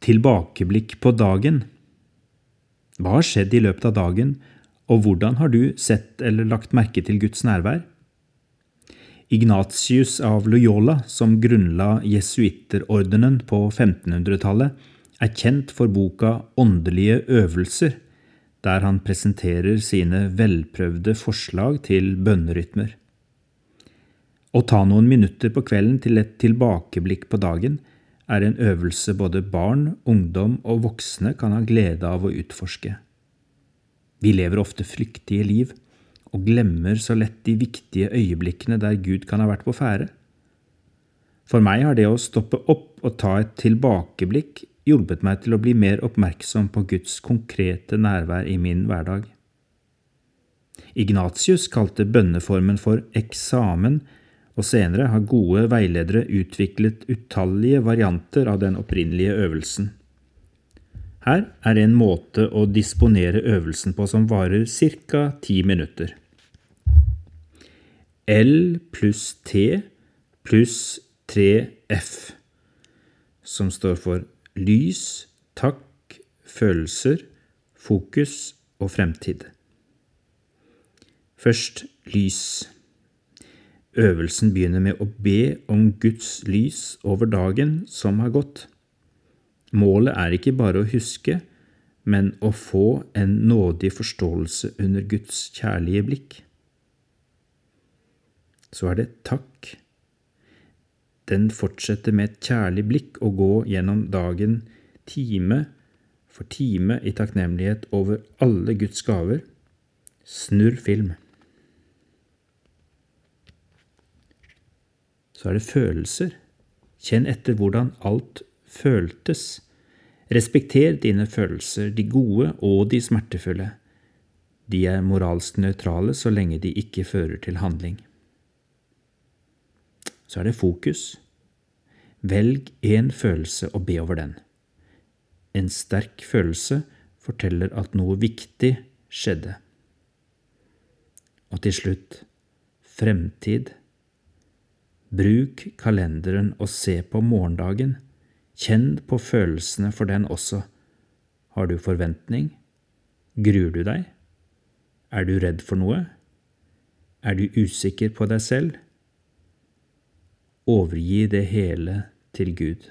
Tilbakeblikk på dagen. Hva har skjedd i løpet av dagen, og hvordan har du sett eller lagt merke til Guds nærvær? Ignatius av Loyola, som grunnla jesuitterordenen på 1500-tallet, er kjent for boka Åndelige øvelser, der han presenterer sine velprøvde forslag til bønnerytmer. Å ta noen minutter på kvelden til et tilbakeblikk på dagen er en øvelse både barn, ungdom og voksne kan ha glede av å utforske. Vi lever ofte flyktige liv og glemmer så lett de viktige øyeblikkene der Gud kan ha vært på ferde. For meg har det å stoppe opp og ta et tilbakeblikk hjulpet meg til å bli mer oppmerksom på Guds konkrete nærvær i min hverdag. Ignatius kalte bønneformen for eksamen, og senere har gode veiledere utviklet utallige varianter av den opprinnelige øvelsen. Her er en måte å disponere øvelsen på som varer ca. ti minutter. L pluss T pluss 3F, som står for lys, takk, følelser, fokus og fremtid. Først lys. Øvelsen begynner med å be om Guds lys over dagen som har gått. Målet er ikke bare å huske, men å få en nådig forståelse under Guds kjærlige blikk. Så er det takk. Den fortsetter med et kjærlig blikk å gå gjennom dagen time for time i takknemlighet over alle Guds gaver. Snurr film. Så er det følelser. Kjenn etter hvordan alt føltes. Respekter dine følelser, de gode og de smertefulle. De er moralsk nøytrale så lenge de ikke fører til handling. Så er det fokus. Velg én følelse og be over den. En sterk følelse forteller at noe viktig skjedde. Og til slutt fremtid. Bruk kalenderen og se på morgendagen. Kjenn på følelsene for den også. Har du forventning? Gruer du deg? Er du redd for noe? Er du usikker på deg selv? Overgi det hele til Gud.